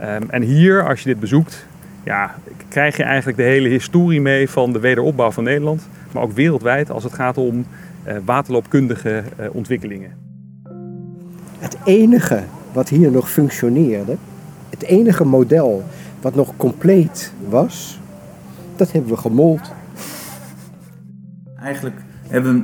Ehm, en hier, als je dit bezoekt, ja, krijg je eigenlijk de hele historie mee van de wederopbouw van Nederland. Maar ook wereldwijd als het gaat om uh, waterloopkundige uh, ontwikkelingen. Het enige wat hier nog functioneerde, het enige model wat nog compleet was, dat hebben we gemold. Eigenlijk hebben we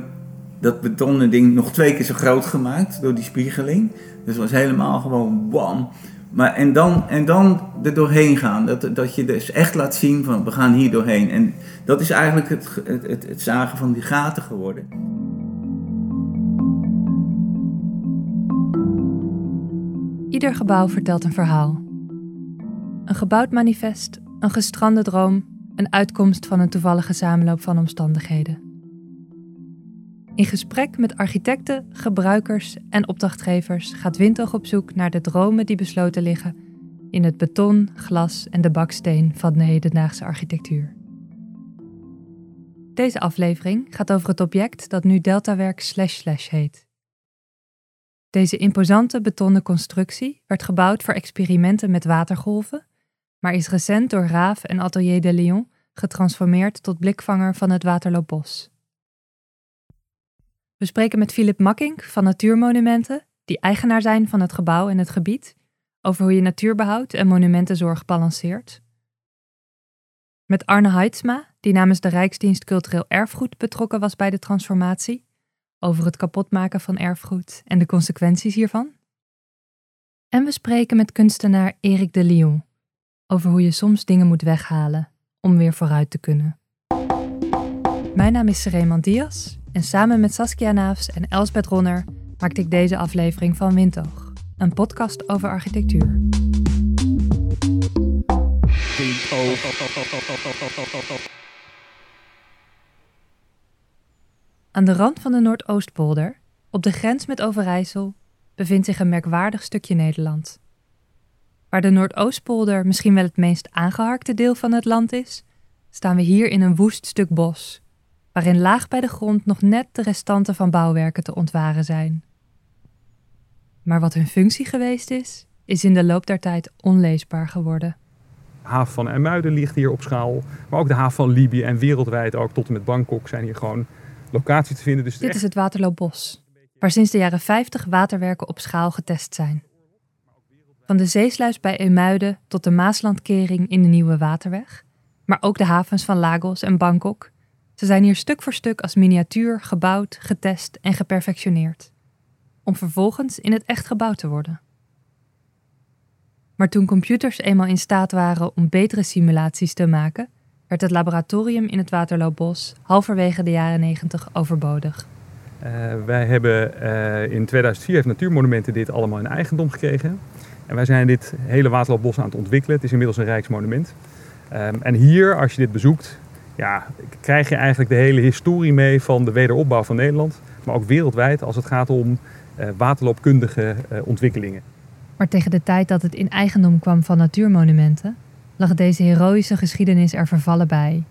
dat betonnen ding nog twee keer zo groot gemaakt door die spiegeling. Dus het was helemaal gewoon bam. Maar en dan, en dan er doorheen gaan. Dat, dat je dus echt laat zien van we gaan hier doorheen. En dat is eigenlijk het, het, het, het zagen van die gaten geworden. Ieder gebouw vertelt een verhaal. Een gebouwd manifest, een gestrande droom, een uitkomst van een toevallige samenloop van omstandigheden. In gesprek met architecten, gebruikers en opdrachtgevers gaat Windhoek op zoek naar de dromen die besloten liggen in het beton, glas en de baksteen van de hedendaagse architectuur. Deze aflevering gaat over het object dat nu Deltawerk Slash Slash heet. Deze imposante betonnen constructie werd gebouwd voor experimenten met watergolven, maar is recent door Raaf en Atelier de Lyon getransformeerd tot blikvanger van het Waterloopbos. We spreken met Philip Makkink van Natuurmonumenten, die eigenaar zijn van het gebouw en het gebied, over hoe je natuurbehoud en monumentenzorg balanceert. Met Arne Heidsma, die namens de Rijksdienst Cultureel Erfgoed betrokken was bij de transformatie, over het kapotmaken van erfgoed en de consequenties hiervan. En we spreken met kunstenaar Erik de Lyon over hoe je soms dingen moet weghalen om weer vooruit te kunnen. Mijn naam is Raymond Diaz en samen met Saskia Naafs en Elsbeth Ronner maakte ik deze aflevering van Windhoog, een podcast over architectuur. Aan de rand van de Noordoostpolder, op de grens met Overijssel, bevindt zich een merkwaardig stukje Nederland. Waar de Noordoostpolder misschien wel het meest aangeharkte deel van het land is, staan we hier in een woest stuk bos, waarin laag bij de grond nog net de restanten van bouwwerken te ontwaren zijn. Maar wat hun functie geweest is, is in de loop der tijd onleesbaar geworden. De haven van Ermuiden ligt hier op schaal, maar ook de haven van Libië en wereldwijd ook tot en met Bangkok zijn hier gewoon locaties te vinden. Dus Dit is het Waterloopbos, waar sinds de jaren 50 waterwerken op schaal getest zijn. Van de zeesluis bij Emuiden tot de Maaslandkering in de Nieuwe Waterweg, maar ook de havens van Lagos en Bangkok ze zijn hier stuk voor stuk als miniatuur gebouwd, getest en geperfectioneerd, om vervolgens in het echt gebouwd te worden. Maar toen computers eenmaal in staat waren om betere simulaties te maken, werd het laboratorium in het Waterloopbos halverwege de jaren 90 overbodig. Uh, wij hebben uh, in 2004 heeft Natuurmonumenten dit allemaal in eigendom gekregen. En wij zijn dit hele Waterloopbos aan het ontwikkelen. Het is inmiddels een rijksmonument. Um, en hier, als je dit bezoekt, ja, krijg je eigenlijk de hele historie mee van de wederopbouw van Nederland. Maar ook wereldwijd als het gaat om uh, waterloopkundige uh, ontwikkelingen. Maar tegen de tijd dat het in eigendom kwam van natuurmonumenten, lag deze heroïsche geschiedenis er vervallen bij.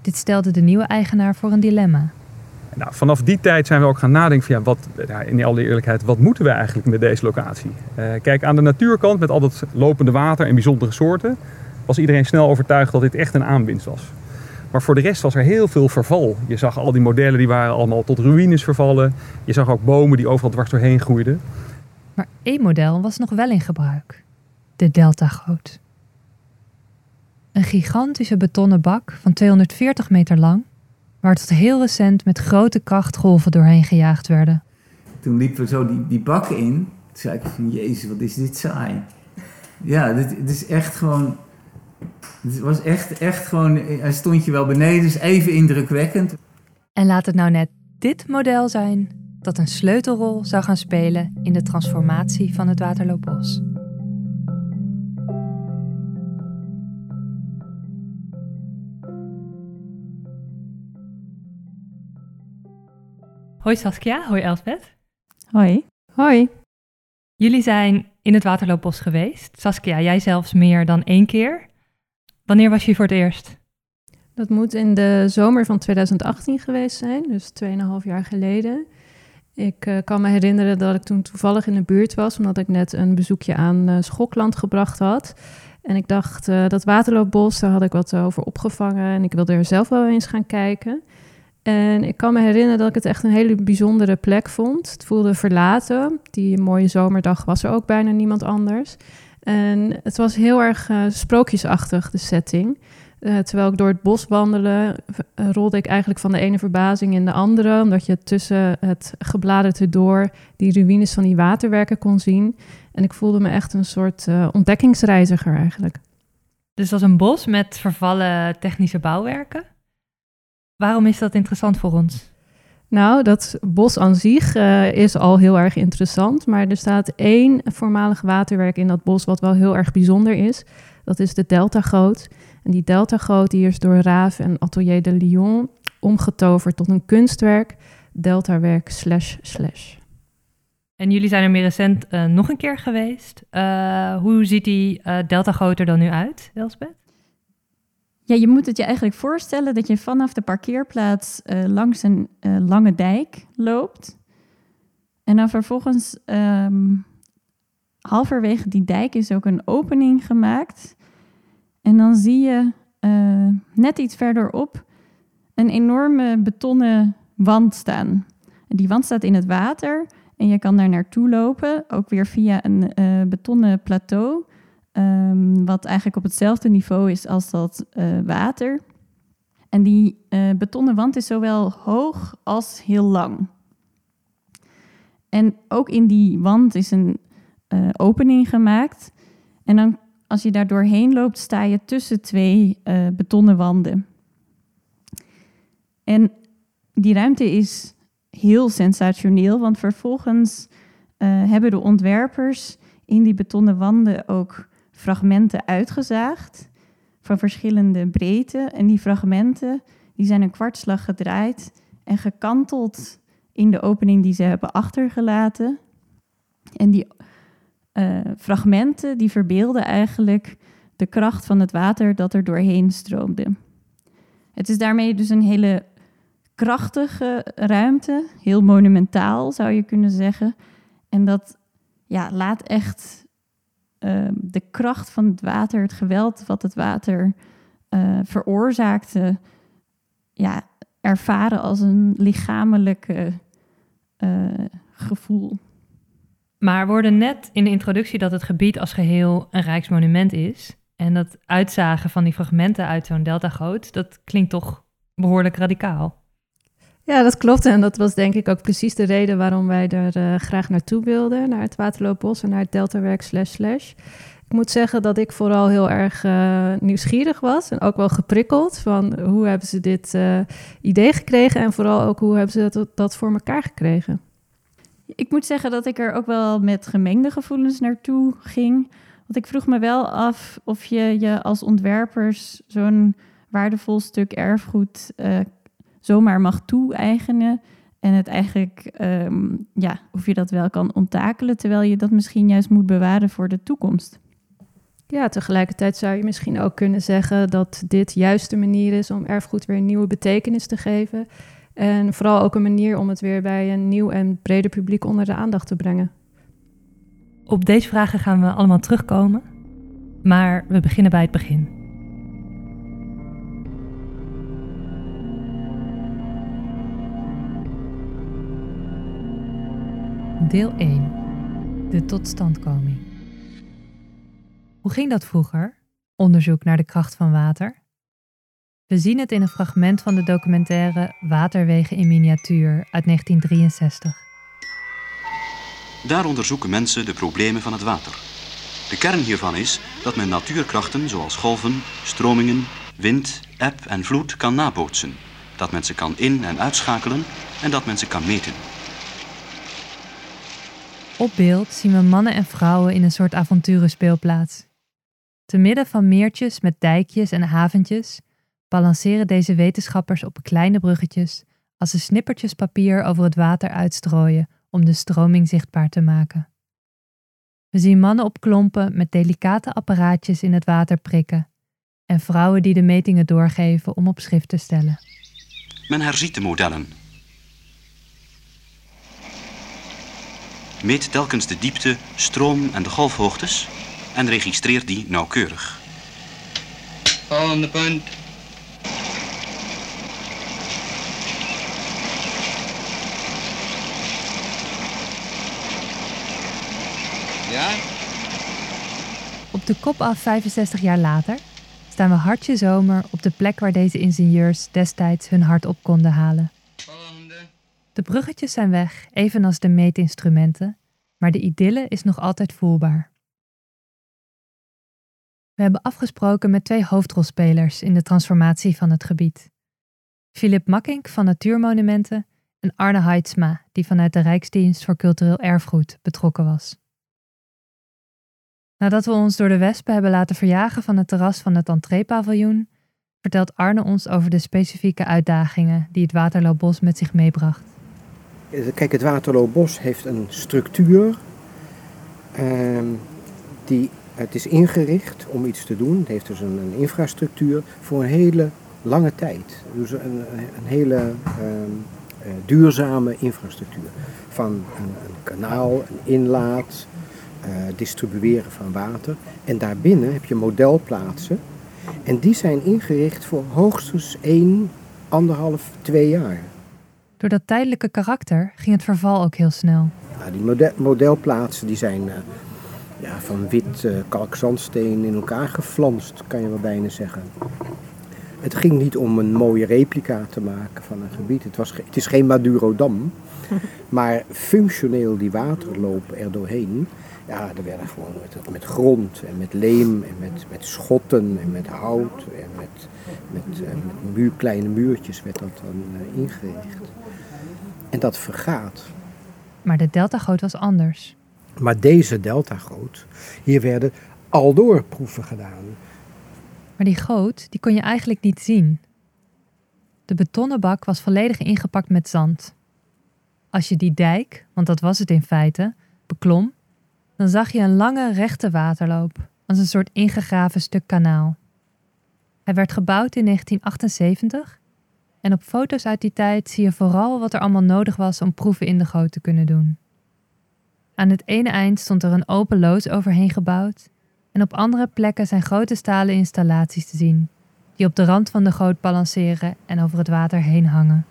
Dit stelde de nieuwe eigenaar voor een dilemma. Nou, vanaf die tijd zijn we ook gaan nadenken van ja, wat, ja, in alle eerlijkheid, wat moeten we eigenlijk met deze locatie? Uh, kijk, aan de natuurkant met al dat lopende water en bijzondere soorten, was iedereen snel overtuigd dat dit echt een aanwinst was. Maar voor de rest was er heel veel verval. Je zag al die modellen die waren allemaal tot ruïnes vervallen. Je zag ook bomen die overal dwars doorheen groeiden. Maar één model was nog wel in gebruik. De Delta-goot. Een gigantische betonnen bak van 240 meter lang, waar tot heel recent met grote krachtgolven doorheen gejaagd werden. Toen liepen we zo die, die bak in. Toen zei ik van, jezus, wat is dit saai. Ja, dit, dit is echt gewoon het was echt, echt gewoon, hij stond je wel beneden, is even indrukwekkend. En laat het nou net dit model zijn dat een sleutelrol zou gaan spelen in de transformatie van het Waterloopbos. Hoi Saskia, hoi Elsbeth. Hoi. Hoi. Jullie zijn in het Waterloopbos geweest. Saskia, jij zelfs meer dan één keer. Wanneer was je voor het eerst? Dat moet in de zomer van 2018 geweest zijn, dus 2,5 jaar geleden. Ik uh, kan me herinneren dat ik toen toevallig in de buurt was, omdat ik net een bezoekje aan uh, Schokland gebracht had. En ik dacht, uh, dat Waterloopbos, daar had ik wat over opgevangen en ik wilde er zelf wel eens gaan kijken. En ik kan me herinneren dat ik het echt een hele bijzondere plek vond. Het voelde verlaten. Die mooie zomerdag was er ook bijna niemand anders. En het was heel erg uh, sprookjesachtig, de setting. Uh, terwijl ik door het bos wandelde, uh, rolde ik eigenlijk van de ene verbazing in de andere. Omdat je tussen het gebladerte door die ruïnes van die waterwerken kon zien. En ik voelde me echt een soort ontdekkingsreiziger eigenlijk. Dus dat was een bos met vervallen technische bouwwerken? Waarom is dat interessant voor ons? Nou, dat bos aan zich uh, is al heel erg interessant. Maar er staat één voormalig waterwerk in dat bos wat wel heel erg bijzonder is. Dat is de Deltagoot. En die Deltagoot die is door Raaf en Atelier de Lyon omgetoverd tot een kunstwerk. Deltawerk slash slash. En jullie zijn er meer recent uh, nog een keer geweest. Uh, hoe ziet die Deltagoot er dan nu uit, Elspeth? Ja, je moet het je eigenlijk voorstellen dat je vanaf de parkeerplaats uh, langs een uh, lange dijk loopt. En dan vervolgens, um, halverwege die dijk is ook een opening gemaakt. En dan zie je uh, net iets verderop een enorme betonnen wand staan. Die wand staat in het water en je kan daar naartoe lopen, ook weer via een betonnen plateau. Um, wat eigenlijk op hetzelfde niveau is als dat uh, water. En die uh, betonnen wand is zowel hoog als heel lang. En ook in die wand is een uh, opening gemaakt. En dan, als je daar doorheen loopt, sta je tussen twee betonnen wanden. En die ruimte is heel sensationeel, want vervolgens hebben de ontwerpers in die betonnen wanden ook fragmenten uitgezaagd van verschillende breedte. En die fragmenten die zijn een kwartslag gedraaid en gekanteld in de opening die ze hebben achtergelaten. En die uh, fragmenten die verbeelden eigenlijk de kracht van het water dat er doorheen stroomde. Het is daarmee dus een hele krachtige ruimte, heel monumentaal zou je kunnen zeggen. En dat ja, laat echt uh, de kracht van het water, het geweld wat het water uh, veroorzaakte, ja, ervaren als een lichamelijke uh, gevoel. Maar we hoorden net in de introductie dat het gebied als geheel een rijksmonument is. En dat uitzagen van die fragmenten uit zo'n deltagoot, dat klinkt toch behoorlijk radicaal. Ja, dat klopt. En dat was denk ik ook precies de reden waarom wij er uh, graag naartoe wilden. Naar het Waterloopbos en naar het Deltawerk slash slash. Ik moet zeggen dat ik vooral heel erg uh, nieuwsgierig was. En ook wel geprikkeld van hoe hebben ze dit uh, idee gekregen. En vooral ook hoe hebben ze dat, dat voor elkaar gekregen. Ik moet zeggen dat ik er ook wel met gemengde gevoelens naartoe ging. Want ik vroeg me wel af of je je als ontwerpers zo'n waardevol stuk erfgoed zomaar mag toe-eigenen. En het eigenlijk, um, ja, of je dat wel kan onttakelen, terwijl je dat misschien juist moet bewaren voor de toekomst. Ja, tegelijkertijd zou je misschien ook kunnen zeggen dat dit juist de manier is om erfgoed weer een nieuwe betekenis te geven. En vooral ook een manier om het weer bij een nieuw en breder publiek onder de aandacht te brengen. Op deze vragen gaan we allemaal terugkomen, maar we beginnen bij het begin. Deel 1. De totstandkoming. Hoe ging dat vroeger? Onderzoek naar de kracht van water. We zien het in een fragment van de documentaire Waterwegen in miniatuur uit 1963. Daar onderzoeken mensen de problemen van het water. De kern hiervan is dat men natuurkrachten zoals golven, stromingen, wind, eb en vloed kan nabootsen. Dat men ze kan in- en uitschakelen en dat men ze kan meten. Op beeld zien we mannen en vrouwen in een soort avonturenspeelplaats. Te midden van meertjes met dijkjes en haventjes balanceren deze wetenschappers op kleine bruggetjes als ze snippertjes papier over het water uitstrooien om de stroming zichtbaar te maken. We zien mannen op klompen met delicate apparaatjes in het water prikken en vrouwen die de metingen doorgeven om op schrift te stellen. Men herziet de modellen meet telkens de diepte, stroom en de golfhoogtes en registreert die nauwkeurig. Volgende punt. Ja? Op de kop af 65 jaar later staan we hartje zomer op de plek waar deze ingenieurs destijds hun hart op konden halen. De bruggetjes zijn weg, evenals de meetinstrumenten, maar de idylle is nog altijd voelbaar. We hebben afgesproken met twee hoofdrolspelers in de transformatie van het gebied. Philip Makkink van Natuurmonumenten en Arne Heidsma, die vanuit de Rijksdienst voor Cultureel Erfgoed betrokken was. Nadat we ons door de wespen hebben laten verjagen van het terras van het entreepaviljoen, vertelt Arne ons over de specifieke uitdagingen die het Waterloopbos met zich meebracht. Kijk, het Waterloopbos heeft een structuur. ehm, die, het is ingericht om iets te doen. Het heeft dus een, een infrastructuur voor een hele lange tijd. Dus een, een hele ehm, eh, duurzame infrastructuur. Van een, een kanaal, een inlaat, eh, distribueren van water. En daarbinnen heb je modelplaatsen. En die zijn ingericht voor hoogstens 1, anderhalf, twee jaar. Door dat tijdelijke karakter ging het verval ook heel snel. Nou, die mode- modelplaatsen die zijn eh, ja, van wit eh, kalkzandsteen in elkaar geflanst, kan je wel bijna zeggen. Het ging niet om een mooie replica te maken van een gebied. Het, was, ge- het is geen Madurodam, maar functioneel die waterlopen er doorheen. Ja, er werden gewoon met, met grond en met leem en met, met schotten en met hout en met, met, eh, met muur, kleine muurtjes werd dat dan eh, ingericht. En dat vergaat. Maar de deltagoot was anders. Maar deze deltagoot, hier werden aldoorproeven gedaan. Maar die goot, die kon je eigenlijk niet zien. De betonnen bak was volledig ingepakt met zand. Als je die dijk, want dat was het in feite, beklom, dan zag je een lange rechte waterloop, als een soort ingegraven stuk kanaal. Hij werd gebouwd in 1978 en op foto's uit die tijd zie je vooral wat er allemaal nodig was om proeven in de goot te kunnen doen. Aan het ene eind stond er een open loods overheen gebouwd en op andere plekken zijn grote stalen installaties te zien, die op de rand van de goot balanceren en over het water heen hangen.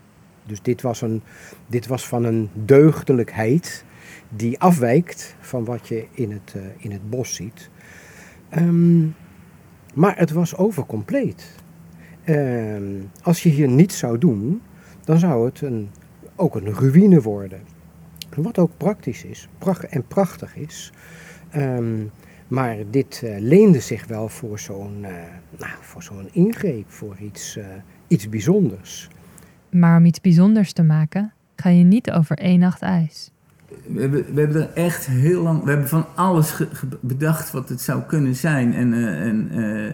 Dus dit was, een, dit was van een deugdelijkheid die afwijkt van wat je in het, eh, in het bos ziet. Ehm, maar het was overcompleet. Ehm, als je hier niets zou doen, dan zou het een, ook een ruïne worden. Wat ook praktisch is pracht en prachtig is. Ehm, maar dit eh, leende zich wel voor zo'n eh, nou, voor zo'n ingreep, voor iets, iets bijzonders. Maar om iets bijzonders te maken, ga je niet over één nacht ijs. We hebben, we hebben er echt heel lang... We hebben van alles bedacht wat het zou kunnen zijn. En, eh, en eh,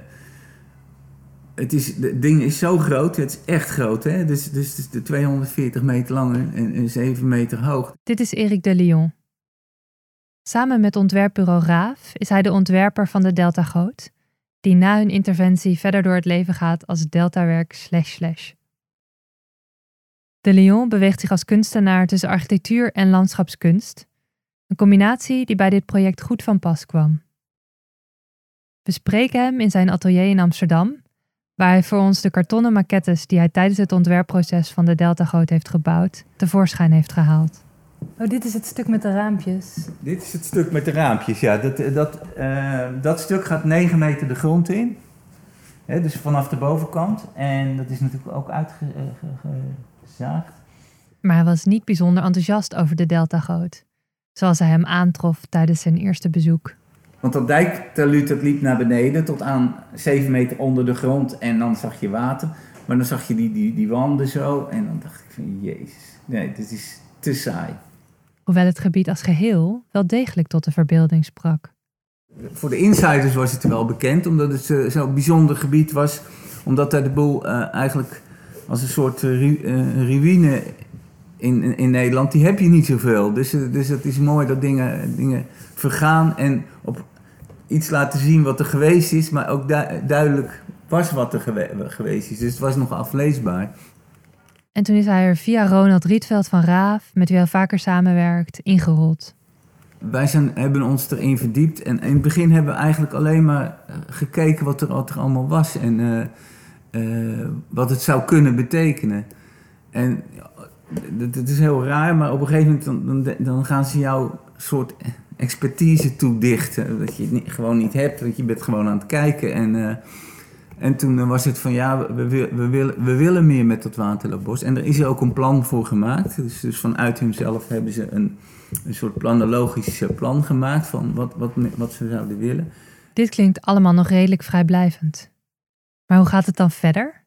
het is, het ding is zo groot. Het is echt groot, hè. Dus, dus de 240 meter lang en, en 7 meter hoog. Dit is Eric de Lyon. Samen met ontwerpbureau Raaf is hij de ontwerper van de Deltagoot, die na hun interventie verder door het leven gaat als Deltawerk slash slash. De Lyon beweegt zich als kunstenaar tussen architectuur en landschapskunst, een combinatie die bij dit project goed van pas kwam. We spreken hem in zijn atelier in Amsterdam, waar hij voor ons de kartonnen maquettes die hij tijdens het ontwerpproces van de Deltagoot heeft gebouwd, tevoorschijn heeft gehaald. Oh, dit is het stuk met de raampjes. Dit is het stuk met de raampjes, ja. Dat, eh, dat, eh, dat stuk gaat 9 meter de grond in. Hè, dus vanaf de bovenkant. En dat is natuurlijk ook Maar hij was niet bijzonder enthousiast over de Deltagoot, zoals hij hem aantrof tijdens zijn eerste bezoek. Want dat dijktaluut dat liep naar beneden tot aan 7 meter onder de grond. En dan zag je water. Maar dan zag je die, die, die wanden zo. En dan dacht ik van, jezus. Nee, dit is te saai. Hoewel het gebied als geheel wel degelijk tot de verbeelding sprak. Voor de insiders was het wel bekend, omdat het zo- zo'n bijzonder gebied was. Omdat daar de boel eh, eigenlijk als een soort eh, ru- eh, ruïne in, in, Nederland, die heb je niet zoveel. Dus, eh, dus het is mooi dat dingen, dingen vergaan en op iets laten zien wat er geweest is, maar ook du- duidelijk was wat er gewe- geweest is. Dus het was nog afleesbaar. En toen is hij er via Ronald Rietveld van Raaf, met wie hij vaker samenwerkt, ingerold. wij zijn, hebben ons erin verdiept. En in het begin hebben we eigenlijk alleen maar gekeken wat er, wat er allemaal was. En eh, wat het zou kunnen betekenen. En dat, dat is heel raar, maar op een gegeven moment dan, dan, dan gaan ze jou een soort expertise toedichten. Dat je het gewoon niet hebt, want je bent gewoon aan het kijken. En, eh, en toen eh, was het van ja, we, we, willen, we willen meer met dat waterloopbos. En er is ook een plan voor gemaakt. Dus, dus vanuit hunzelf hebben ze een, een soort planologisch eh, plan gemaakt van wat, wat, wat ze zouden willen. Dit klinkt allemaal nog redelijk vrijblijvend. Maar hoe gaat het dan verder?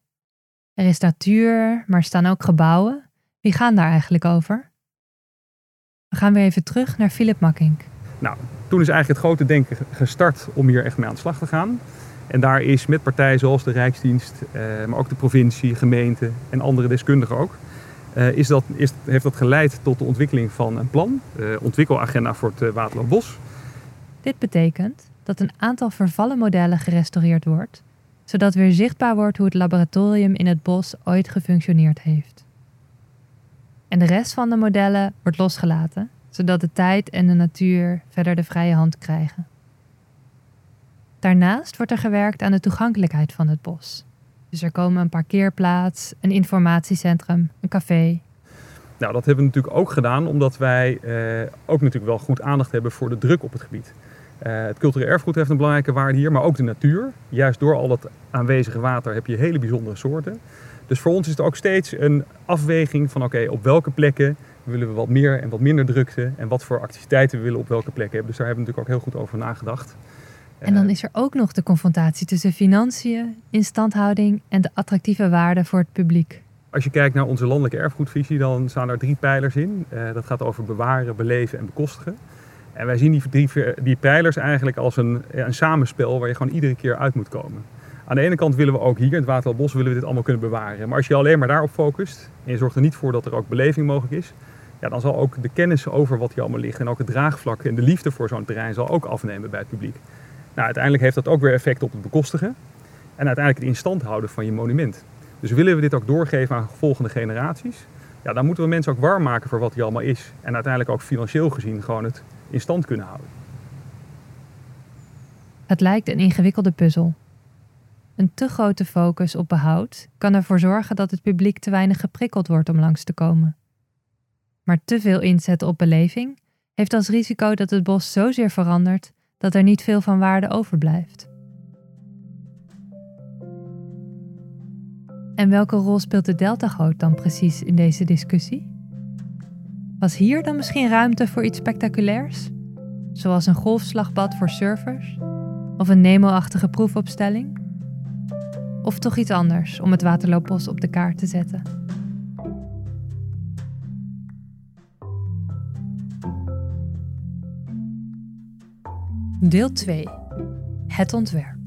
Er is natuur, maar er staan ook gebouwen. Wie gaan daar eigenlijk over? We gaan weer even terug naar Philip Makkink. Nou, toen is eigenlijk het grote denken gestart om hier echt mee aan de slag te gaan. En daar is met partijen zoals de Rijksdienst, eh, maar ook de provincie, gemeente en andere deskundigen ook, eh, is dat, is, heeft dat geleid tot de ontwikkeling van een plan, de ontwikkelagenda voor het eh, Waterloopbos. Dit betekent dat een aantal vervallen modellen gerestaureerd wordt, zodat weer zichtbaar wordt hoe het laboratorium in het bos ooit gefunctioneerd heeft. En de rest van de modellen wordt losgelaten, zodat de tijd en de natuur verder de vrije hand krijgen. Daarnaast wordt er gewerkt aan de toegankelijkheid van het bos. Dus er komen een parkeerplaats, een informatiecentrum, een café. Nou, dat hebben we natuurlijk ook gedaan omdat wij eh, ook natuurlijk wel goed aandacht hebben voor de druk op het gebied. Eh, het cultureel erfgoed heeft een belangrijke waarde hier, maar ook de natuur. Juist door al dat aanwezige water heb je hele bijzondere soorten. Dus voor ons is het ook steeds een afweging van oké, op welke plekken willen we wat meer en wat minder drukte en wat voor activiteiten we willen op welke plekken hebben. Dus daar hebben we natuurlijk ook heel goed over nagedacht. En dan Eh, is er ook nog de confrontatie tussen financiën, instandhouding en de attractieve waarde voor het publiek. Als je kijkt naar onze landelijke erfgoedvisie, dan staan er drie pijlers in. Eh, dat gaat over bewaren, beleven en bekostigen. En wij zien die, die pijlers eigenlijk als een, een samenspel waar je gewoon iedere keer uit moet komen. Aan de ene kant willen we ook hier in het Waterloopbos willen we dit allemaal kunnen bewaren. Maar als je alleen maar daarop focust en je zorgt er niet voor dat er ook beleving mogelijk is, ja, dan zal ook de kennis over wat hier allemaal ligt en ook het draagvlak en de liefde voor zo'n terrein zal ook afnemen bij het publiek. Nou, uiteindelijk heeft dat ook weer effect op het bekostigen en uiteindelijk het in stand houden van je monument. Dus willen we dit ook doorgeven aan volgende generaties, ja, dan moeten we mensen ook warm maken voor wat hier allemaal is. En uiteindelijk ook financieel gezien gewoon het in stand kunnen houden. Het lijkt een ingewikkelde puzzel. Een te grote focus op behoud kan ervoor zorgen dat het publiek te weinig geprikkeld wordt om langs te komen. Maar te veel inzetten op beleving heeft als risico dat het bos zozeer verandert dat er niet veel van waarde overblijft. En welke rol speelt de deltagoot dan precies in deze discussie? Was hier dan misschien ruimte voor iets spectaculairs? Zoals een golfslagbad voor surfers? Of een Nemo-achtige proefopstelling? Of toch iets anders om het waterloopbos op de kaart te zetten? Deel 2. Het ontwerp.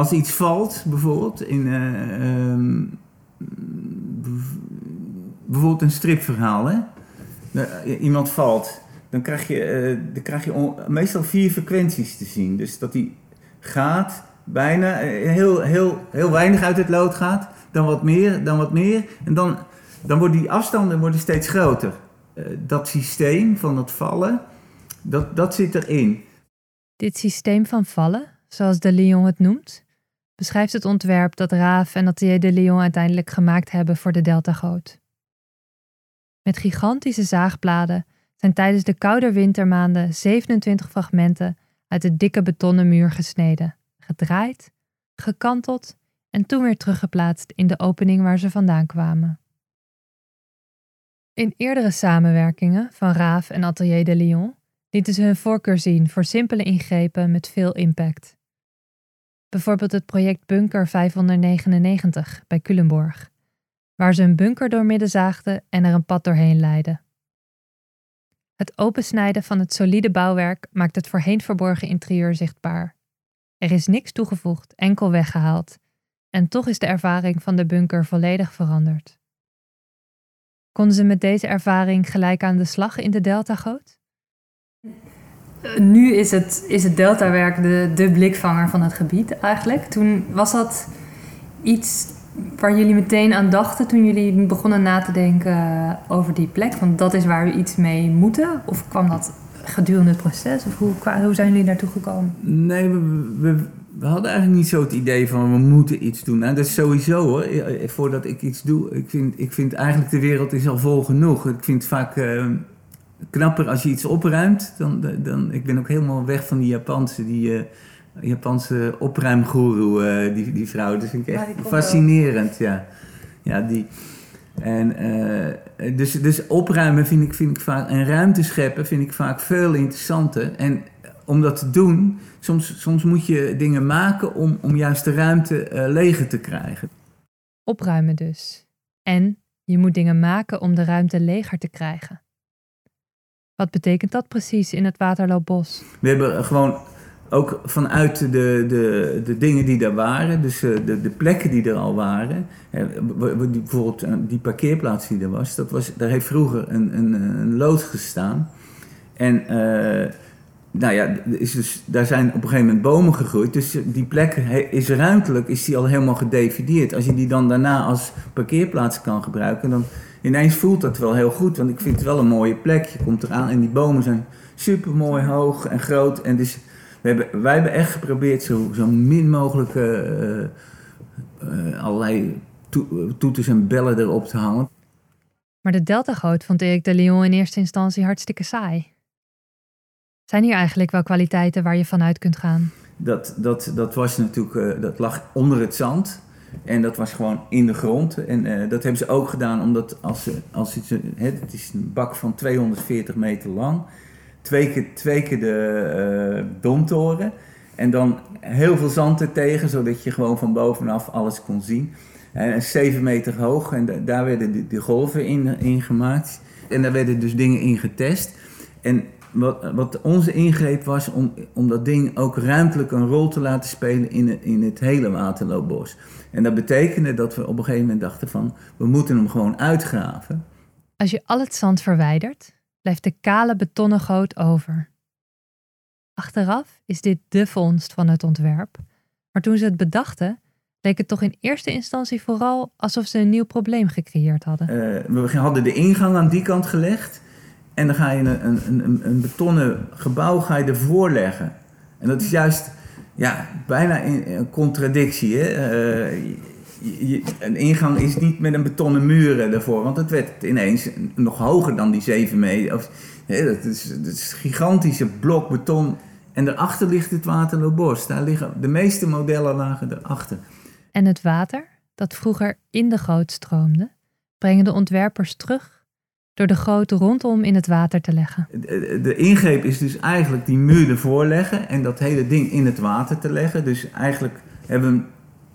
Als iets valt, bijvoorbeeld, in eh, ehm, bijvoorbeeld een stripverhaal, hè? Eh, iemand valt, dan krijg je, eh, dan krijg je meestal vier frequenties te zien. Dus dat hij gaat, bijna, heel, heel, heel weinig uit het lood gaat, dan wat meer, dan wat meer. En dan, dan worden die afstanden worden steeds groter. Dat systeem van het vallen, dat, dat zit erin. Dit systeem van vallen, zoals de Lyon het noemt, beschrijft het ontwerp dat Raaf en Atelier de Lyon uiteindelijk gemaakt hebben voor de deltagoot. Met gigantische zaagbladen zijn tijdens de koude wintermaanden 27 fragmenten uit de dikke betonnen muur gesneden, gedraaid, gekanteld en toen weer teruggeplaatst in de opening waar ze vandaan kwamen. In eerdere samenwerkingen van Raaf en Atelier de Lyon lieten ze hun voorkeur zien voor simpele ingrepen met veel impact. Bijvoorbeeld het project Bunker 599 bij Culemborg, waar ze een bunker doormidden zaagden en er een pad doorheen leidden. Het opensnijden van het solide bouwwerk maakt het voorheen verborgen interieur zichtbaar. Er is niks toegevoegd, enkel weggehaald, en toch is de ervaring van de bunker volledig veranderd. Konden ze met deze ervaring gelijk aan de slag in de deltagoot? Nu is het, is het deltawerk de, de blikvanger van het gebied eigenlijk. Toen was dat iets waar jullie meteen aan dachten toen jullie begonnen na te denken over die plek? Want dat is waar we iets mee moeten? Of kwam dat gedurende het proces? Of hoe, hoe zijn jullie daartoe gekomen? Nee, we, we, we hadden eigenlijk niet zo het idee van we moeten iets doen. Nou, dat is sowieso hoor. Eh, Voordat ik iets doe, ik vind, ik vind eigenlijk de wereld is al vol genoeg. Ik vind vaak eh, knapper als je iets opruimt. Dan, dan, ik ben ook helemaal weg van die Japanse, die eh, Japanse opruimgoeroe, eh, die, die vrouw. Dat vind ik echt fascinerend, ja. Ja, die... En, eh, dus, dus opruimen vind ik, vind ik vaak, en ruimte scheppen vind ik vaak veel interessanter. En om dat te doen, soms, soms moet je dingen maken om, om juist de ruimte eh, leger te krijgen. Opruimen dus. En je moet dingen maken om de ruimte leger te krijgen. Wat betekent dat precies in het Waterloopbos? We hebben gewoon ook vanuit de, de, de dingen die daar waren, dus eh, de, de plekken die er al waren, bijvoorbeeld eh, die parkeerplaats die er was, dat was daar heeft vroeger een, een, een loods gestaan. En eh, nou ja, is dus, daar zijn op een gegeven moment bomen gegroeid, dus die plek is ruimtelijk is die al helemaal gedefinieerd. Als je die dan daarna als parkeerplaats kan gebruiken, dan ineens voelt dat wel heel goed, want ik vind het wel een mooie plek. Je komt eraan en die bomen zijn super mooi hoog en groot. En dus we hebben, wij hebben echt geprobeerd zo, zo min mogelijk eh, eh, allerlei to- toeters en bellen erop te hangen. Maar de deltagoot vond Erik de Leon in eerste instantie hartstikke saai. Zijn hier eigenlijk wel kwaliteiten waar je vanuit kunt gaan? Dat, dat, dat was natuurlijk, eh, dat lag onder het zand. En dat was gewoon in de grond. En eh, dat hebben ze ook gedaan omdat als, ze- als hè, het is een bak van 240 meter lang. Twee keer, twee keer de eh domtoren. En dan heel veel zand er tegen, zodat je gewoon van bovenaf alles kon zien. En 7 meter hoog en da- daar werden de, golven in, gemaakt. En daar werden dus dingen in getest. En wat, wat onze ingreep was om, om dat ding ook ruimtelijk een rol te laten spelen in in het hele waterloopbos. En dat betekende dat we op een gegeven moment dachten van, we moeten hem gewoon uitgraven. Als je al het zand verwijdert, blijft de kale betonnen goot over. Achteraf is dit de vondst van het ontwerp, maar toen ze het bedachten, leek het toch in eerste instantie vooral alsof ze een nieuw probleem gecreëerd hadden. Eh, we hadden de ingang aan die kant gelegd. En dan ga je een, een, een, een betonnen gebouw ga je ervoor leggen. En dat is juist ja, bijna een contradictie. Hè? Eh, een ingang is niet met een betonnen muur eh, ervoor. Want het werd ineens nog hoger dan die 7 meter. Of, hè, dat, is, dat is een gigantische blok beton. En daarachter ligt het Waterloobos. Daar liggen, de meeste modellen lagen erachter. En het water, dat vroeger in de goot stroomde, brengen de ontwerpers terug door de goot rondom in het water te leggen. De, ingreep is dus eigenlijk die muur ervoor leggen en dat hele ding in het water te leggen. Dus eigenlijk hebben we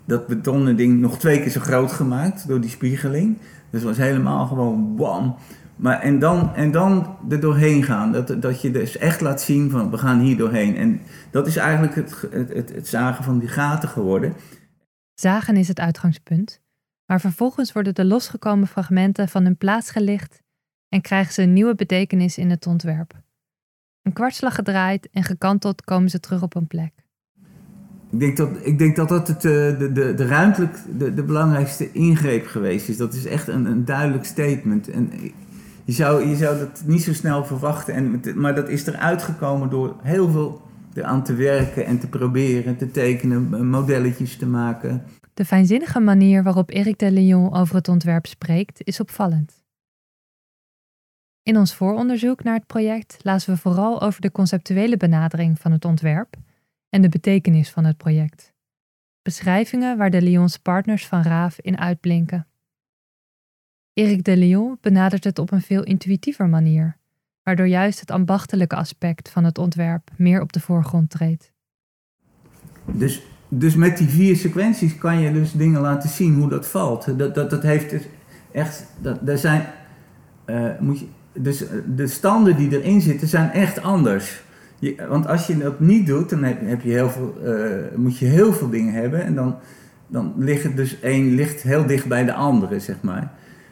dat betonnen ding nog twee keer zo groot gemaakt door die spiegeling. Dus het was helemaal gewoon wam. Maar en dan, en dan er doorheen gaan. Dat, dat je dus echt laat zien van we gaan hier doorheen. En dat is eigenlijk het, het, het, het zagen van die gaten geworden. Zagen is het uitgangspunt, maar vervolgens worden de losgekomen fragmenten van hun plaats gelicht en krijgen ze een nieuwe betekenis in het ontwerp. Een kwartslag gedraaid en gekanteld komen ze terug op hun plek. Ik denk dat ik denk dat, dat het, eh, de, de, de ruimtelijk de, de belangrijkste ingreep geweest is. Dat is echt een, een duidelijk statement. En je zou, je zou dat niet zo snel verwachten. En, maar dat is eruit gekomen door heel veel eraan te werken en te proberen, te tekenen, modelletjes te maken. De fijnzinnige manier waarop Eric de Leon over het ontwerp spreekt is opvallend. In ons vooronderzoek naar het project lazen we vooral over de conceptuele benadering van het ontwerp en de betekenis van het project. Beschrijvingen waar de Lyons partners van Raaf in uitblinken. Eric de Leon benadert het op een veel intuïtiever manier, waardoor juist het ambachtelijke aspect van het ontwerp meer op de voorgrond treedt. Dus, dus met die vier sequenties kan je dus dingen laten zien hoe dat valt. Dat, dat, dat heeft echt, dat, daar zijn, eh, moet je, dus eh, de standen die erin zitten zijn echt anders. Want als je dat niet doet, dan heb, je heel veel, eh, moet je heel veel dingen hebben en dan, dan ligt dus één ligt heel dicht bij de andere, zeg maar.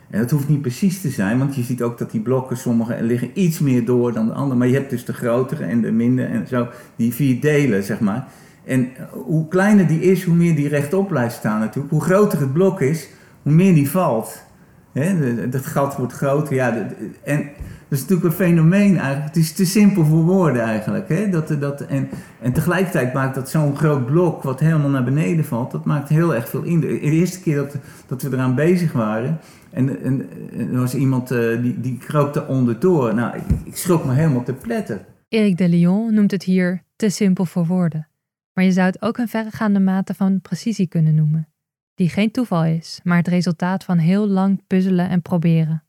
En dat hoeft niet precies te zijn, want je ziet ook dat die blokken, sommige liggen iets meer door dan de andere. Maar je hebt dus de grotere en de minder en zo, die vier delen, zeg maar. En hoe kleiner die is, hoe meer die rechtop blijft staan natuurlijk. Hoe groter het blok is, hoe meer die valt. Hè, dat gat wordt groter. Ja, en dat is natuurlijk een fenomeen eigenlijk. Het is te simpel voor woorden eigenlijk. Hè? Dat, dat, en, en tegelijkertijd maakt dat zo'n groot blok wat helemaal naar beneden valt, dat maakt heel erg veel in. De, eerste keer dat, dat we eraan bezig waren, en, en, er was iemand eh, die, die kroop onderdoor. Nou, ik, schrok me helemaal te pletter. Eric de Lyon noemt het hier te simpel voor woorden. Maar je zou het ook een verregaande mate van precisie kunnen noemen. Die geen toeval is, maar het resultaat van heel lang puzzelen en proberen.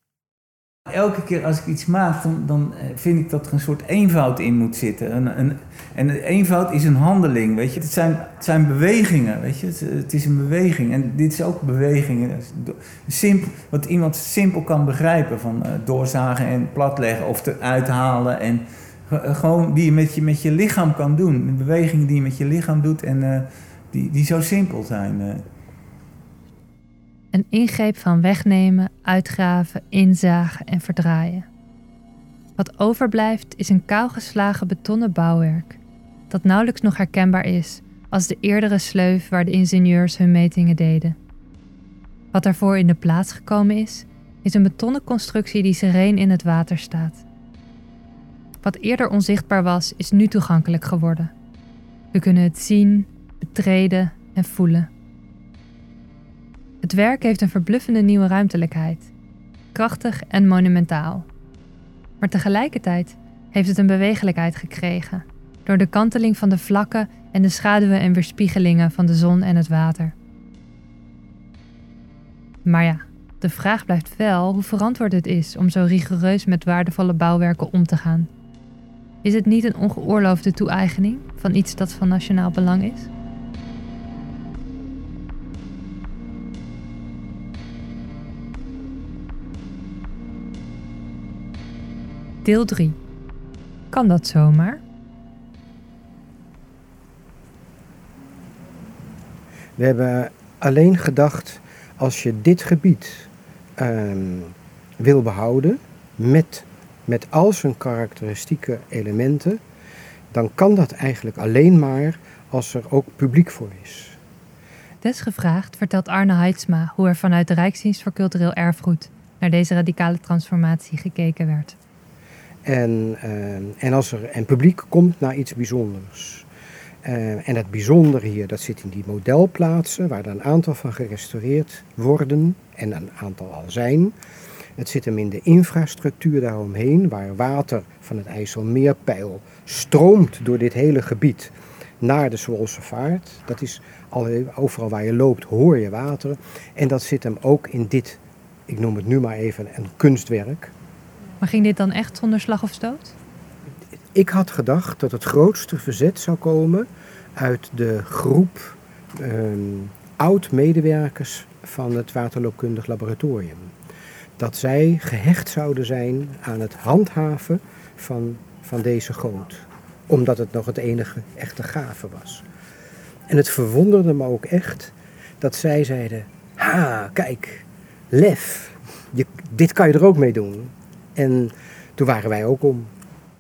Elke keer als ik iets maak, dan, dan eh, vind ik dat er een soort eenvoud in moet zitten. Een, en eenvoud is een handeling, weet je. Het zijn, het zijn bewegingen, weet je. Het, is een beweging. En dit is ook bewegingen. Do- Simpel, wat iemand simpel kan begrijpen. Van eh, doorzagen en platleggen of eruit halen. En eh, gewoon die je met je, met je lichaam kan doen. De bewegingen die je met je lichaam doet en die, die zo simpel zijn. Een ingreep van wegnemen, uitgraven, inzagen en verdraaien. Wat overblijft is een kaalgeslagen betonnen bouwwerk, dat nauwelijks nog herkenbaar is als de eerdere sleuf waar de ingenieurs hun metingen deden. Wat daarvoor in de plaats gekomen is, is een betonnen constructie die sereen in het water staat. Wat eerder onzichtbaar was, is nu toegankelijk geworden. We kunnen het zien, betreden en voelen. Het werk heeft een verbluffende nieuwe ruimtelijkheid, krachtig en monumentaal. Maar tegelijkertijd heeft het een bewegelijkheid gekregen door de kanteling van de vlakken en de schaduwen en weerspiegelingen van de zon en het water. Maar ja, de vraag blijft wel hoe verantwoord het is om zo rigoureus met waardevolle bouwwerken om te gaan. Is het niet een ongeoorloofde toe-eigening van iets dat van nationaal belang is? Deel 3. Kan dat zomaar? We hebben alleen gedacht, als je dit gebied ehm, wil behouden, met, met al zijn karakteristieke elementen, dan kan dat eigenlijk alleen maar als er ook publiek voor is. Desgevraagd vertelt Arne Heidsma hoe er vanuit de Rijksdienst voor Cultureel Erfgoed naar deze radicale transformatie gekeken werd. En, ehm, en als er en publiek komt naar iets bijzonders. Eh, en het bijzondere hier, dat zit in die modelplaatsen, waar er een aantal van gerestaureerd worden en een aantal al zijn. Het zit hem in de infrastructuur daaromheen, waar water van het IJsselmeerpeil stroomt door dit hele gebied naar de Zwolse Vaart. Dat is al, overal waar je loopt hoor je water. En dat zit hem ook in dit, ik noem het nu maar even, een kunstwerk. Maar ging dit dan echt zonder slag of stoot? Ik had gedacht dat het grootste verzet zou komen uit de groep ehm, oud-medewerkers van het waterloopkundig laboratorium. Dat zij gehecht zouden zijn aan het handhaven van, van deze goot. Omdat het nog het enige echte gave was. En het verwonderde me ook echt dat zij zeiden: Ha, kijk, lef, dit kan je er ook mee doen. En toen waren wij ook om.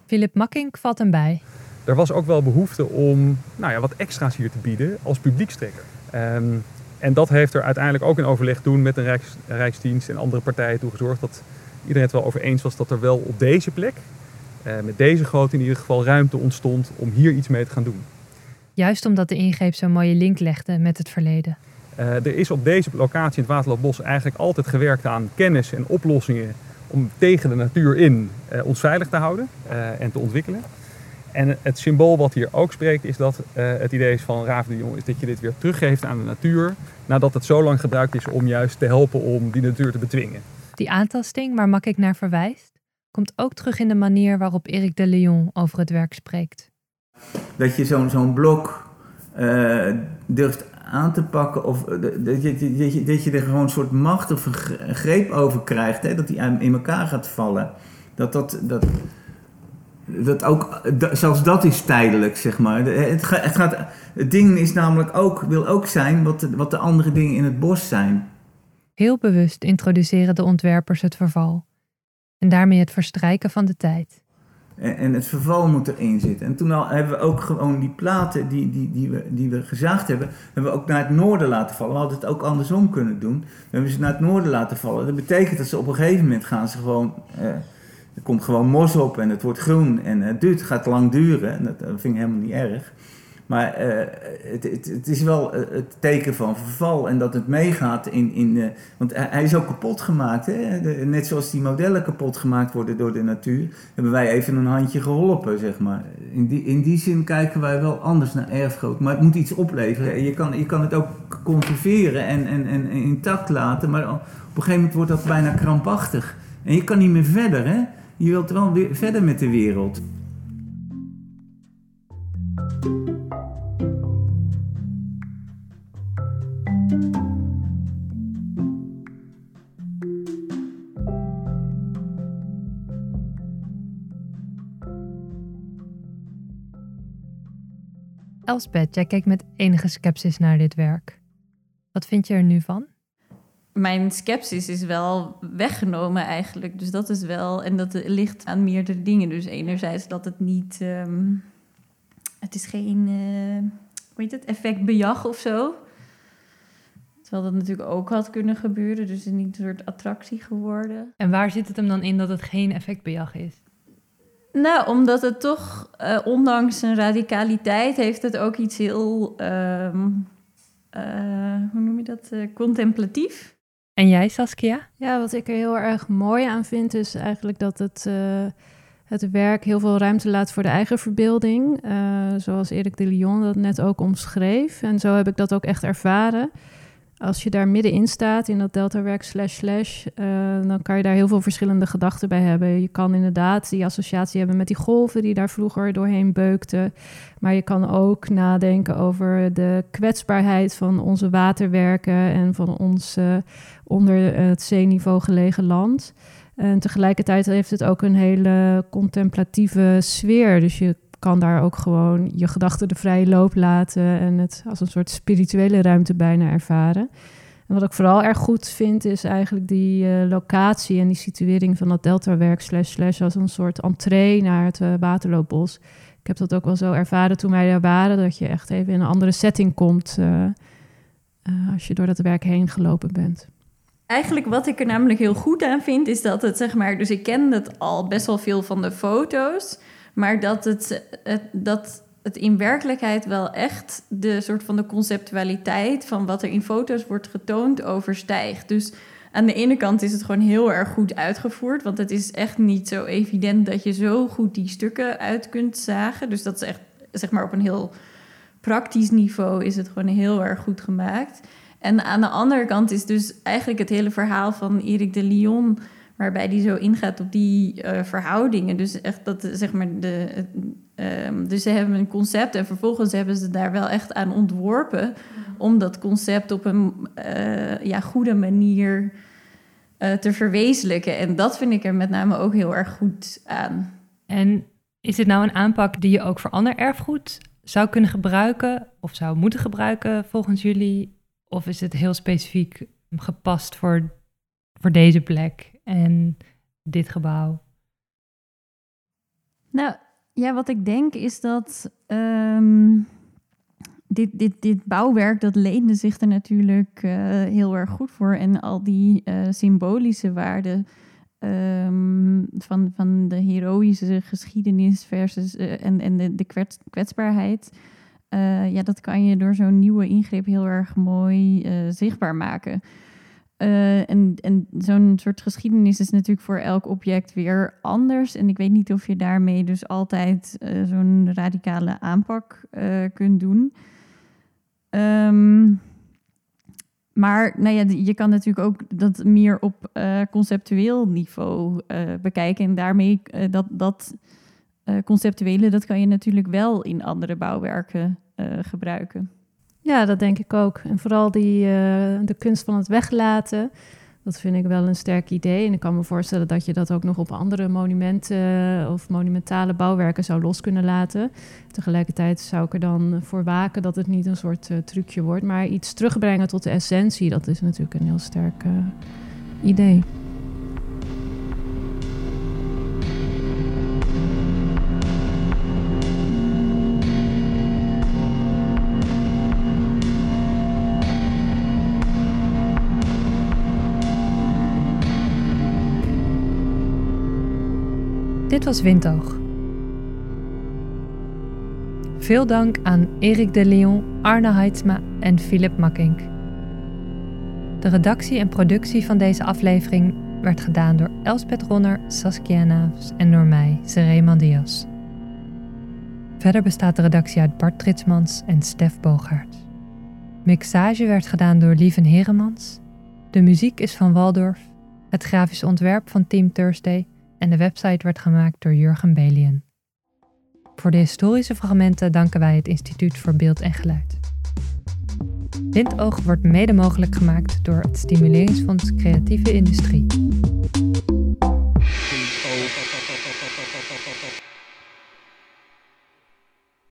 Philip Makkink valt hem bij. Er was ook wel behoefte om nou ja, wat extra's hier te bieden als publiekstrekker. Ehm, en dat heeft er uiteindelijk ook in overleg toen met de Rijks, Rijksdienst en andere partijen toe gezorgd dat iedereen het wel over eens was dat er wel op deze plek, eh, met deze grootte in ieder geval, ruimte ontstond om hier iets mee te gaan doen. Juist omdat de ingreep zo'n mooie link legde met het verleden. Eh, er is op deze locatie in het Waterloopbos eigenlijk altijd gewerkt aan kennis en oplossingen om tegen de natuur in eh, ons veilig te houden eh, en te ontwikkelen. En het symbool wat hier ook spreekt is dat eh, het idee is van Raven de Jong is dat je dit weer teruggeeft aan de natuur nadat het zo lang gebruikt is om juist te helpen om die natuur te bedwingen. Die aantasting waar Makkink naar verwijst, komt ook terug in de manier waarop Eric de Leon over het werk spreekt. dat je zo'n zo'n blok eh, durft aan te pakken of eh, dat je, dat, je, dat je er gewoon een soort macht of greep over krijgt, hè, dat die in elkaar gaat vallen. Dat dat, dat, dat ook, zelfs dat is tijdelijk, zeg maar. Het, het, gaat, het ding is namelijk ook, wil ook zijn wat wat de andere dingen in het bos zijn. Heel bewust introduceren de ontwerpers het verval. En daarmee het verstrijken van de tijd. En, en het verval moet erin zitten. En toen al hebben we ook gewoon die platen die, die, die, we, die we gezaagd hebben, hebben we ook naar het noorden laten vallen. We hadden het ook andersom kunnen doen. We hebben ze naar het noorden laten vallen. Dat betekent dat ze op een gegeven moment gaan ze gewoon. eh, er komt gewoon mos op en het wordt groen en het duurt, gaat lang duren. En dat, dat vind ik helemaal niet erg. Maar eh, het, het, het is wel eh, het teken van verval en dat het meegaat in. in eh, want hij, is ook kapot gemaakt. Hè? Net zoals die modellen kapot gemaakt worden door de natuur, hebben wij even een handje geholpen, zeg maar. In die, in die zin kijken wij wel anders naar erfgoed. Maar het moet iets opleveren. Je kan, je kan het ook conserveren en, en, en intact laten, maar op een gegeven moment wordt dat bijna krampachtig. En je kan niet meer verder, hè? Je wilt wel weer verder met de wereld. Elsbeth, jij kijkt met enige sceptisch naar dit werk. Wat vind je er nu van? Mijn sceptisch is wel weggenomen eigenlijk. Dus dat is wel... En dat ligt aan meerdere dingen. Dus enerzijds dat het niet... ehm, het is geen... eh hoe heet het? Effectbejag of zo. Terwijl dat natuurlijk ook had kunnen gebeuren. Dus het is niet een soort attractie geworden. En waar zit het hem dan in dat het geen effectbejag is? Nou, omdat het toch, eh, ondanks zijn radicaliteit, heeft het ook iets heel, ehm, eh, hoe noem je dat, Eh, contemplatief. En jij, Saskia? Ja, wat ik er heel erg mooi aan vind, is eigenlijk dat het, eh, het werk heel veel ruimte laat voor de eigen verbeelding. eh, zoals Erik de Lyon dat net ook omschreef. En zo heb ik dat ook echt ervaren. Als je daar middenin staat, in dat deltawerk slash slash, eh, dan kan je daar heel veel verschillende gedachten bij hebben. Je kan inderdaad die associatie hebben met die golven die daar vroeger doorheen beukten. Maar je kan ook nadenken over de kwetsbaarheid van onze waterwerken en van ons eh, onder het zeeniveau gelegen land. En tegelijkertijd heeft het ook een hele contemplatieve sfeer. Dus je kan daar ook gewoon je gedachten de vrije loop laten en het als een soort spirituele ruimte bijna ervaren. En wat ik vooral erg goed vind, is eigenlijk die eh, locatie en die situering van dat deltawerk slash slash als een soort entree naar het eh, Waterloopbos. Ik heb dat ook wel zo ervaren toen wij daar waren, dat je echt even in een andere setting komt eh, als je door dat werk heen gelopen bent. Eigenlijk wat ik er namelijk heel goed aan vind, is dat het zeg maar, dus ik ken het al best wel veel van de foto's, maar dat het, dat het in werkelijkheid wel echt de soort van de conceptualiteit van wat er in foto's wordt getoond overstijgt. Dus aan de ene kant is het gewoon heel erg goed uitgevoerd, want het is echt niet zo evident dat je zo goed die stukken uit kunt zagen. Dus dat is echt, zeg maar, op een heel praktisch niveau is het gewoon heel erg goed gemaakt. En aan de andere kant is dus eigenlijk het hele verhaal van Erik de Lyon, waarbij die zo ingaat op die eh, verhoudingen. Dus echt dat, zeg maar, de, het, ehm, dus ze hebben een concept en vervolgens hebben ze daar wel echt aan ontworpen om dat concept op een eh, ja, goede manier eh, te verwezenlijken. En dat vind ik er met name ook heel erg goed aan. En is dit nou een aanpak die je ook voor ander erfgoed zou kunnen gebruiken of zou moeten gebruiken volgens jullie? Of is het heel specifiek gepast voor, voor deze plek en dit gebouw? Nou, ja, wat ik denk is dat ehm, dit, dit, dit bouwwerk, dat leende zich er natuurlijk eh, heel erg goed voor. En al die eh, symbolische waarden ehm, van, van de heroïsche geschiedenis versus eh, en, en de, de kwets, kwetsbaarheid. ja, dat kan je door zo'n nieuwe ingreep heel erg mooi zichtbaar maken. Eh, en en zo'n soort geschiedenis is natuurlijk voor elk object weer anders. En ik weet niet of je daarmee dus altijd eh, zo'n radicale aanpak eh, kunt doen. Ehm, maar nou ja, je kan natuurlijk ook dat meer op conceptueel niveau bekijken. En daarmee dat, dat conceptuele, dat kan je natuurlijk wel in andere bouwwerken gebruiken. Ja, dat denk ik ook. En vooral die, eh, de kunst van het weglaten, dat vind ik wel een sterk idee. En ik kan me voorstellen dat je dat ook nog op andere monumenten eh, of monumentale bouwwerken zou los kunnen laten. Tegelijkertijd zou ik er dan voor waken dat het niet een soort eh, trucje wordt, maar iets terugbrengen tot de essentie, dat is natuurlijk een heel sterk idee. Dit was Windoog. Veel dank aan Erik de Leon, Arne Heidsma en Philip Makkink. De redactie en productie van deze aflevering werd gedaan door Elspeth Ronner, Saskia Naafs en door mij, Sereman Diaz. Verder bestaat de redactie uit Bart Tritsmans en Stef Bogaert. Mixage werd gedaan door Lieven Heremans. De muziek is van Waldorf. Het grafisch ontwerp van Team Thursday en de website werd gemaakt door Jurgen Belien. Voor de historische fragmenten danken wij het Instituut voor Beeld en Geluid. Windoog wordt mede mogelijk gemaakt door het Stimuleringsfonds Creatieve Industrie.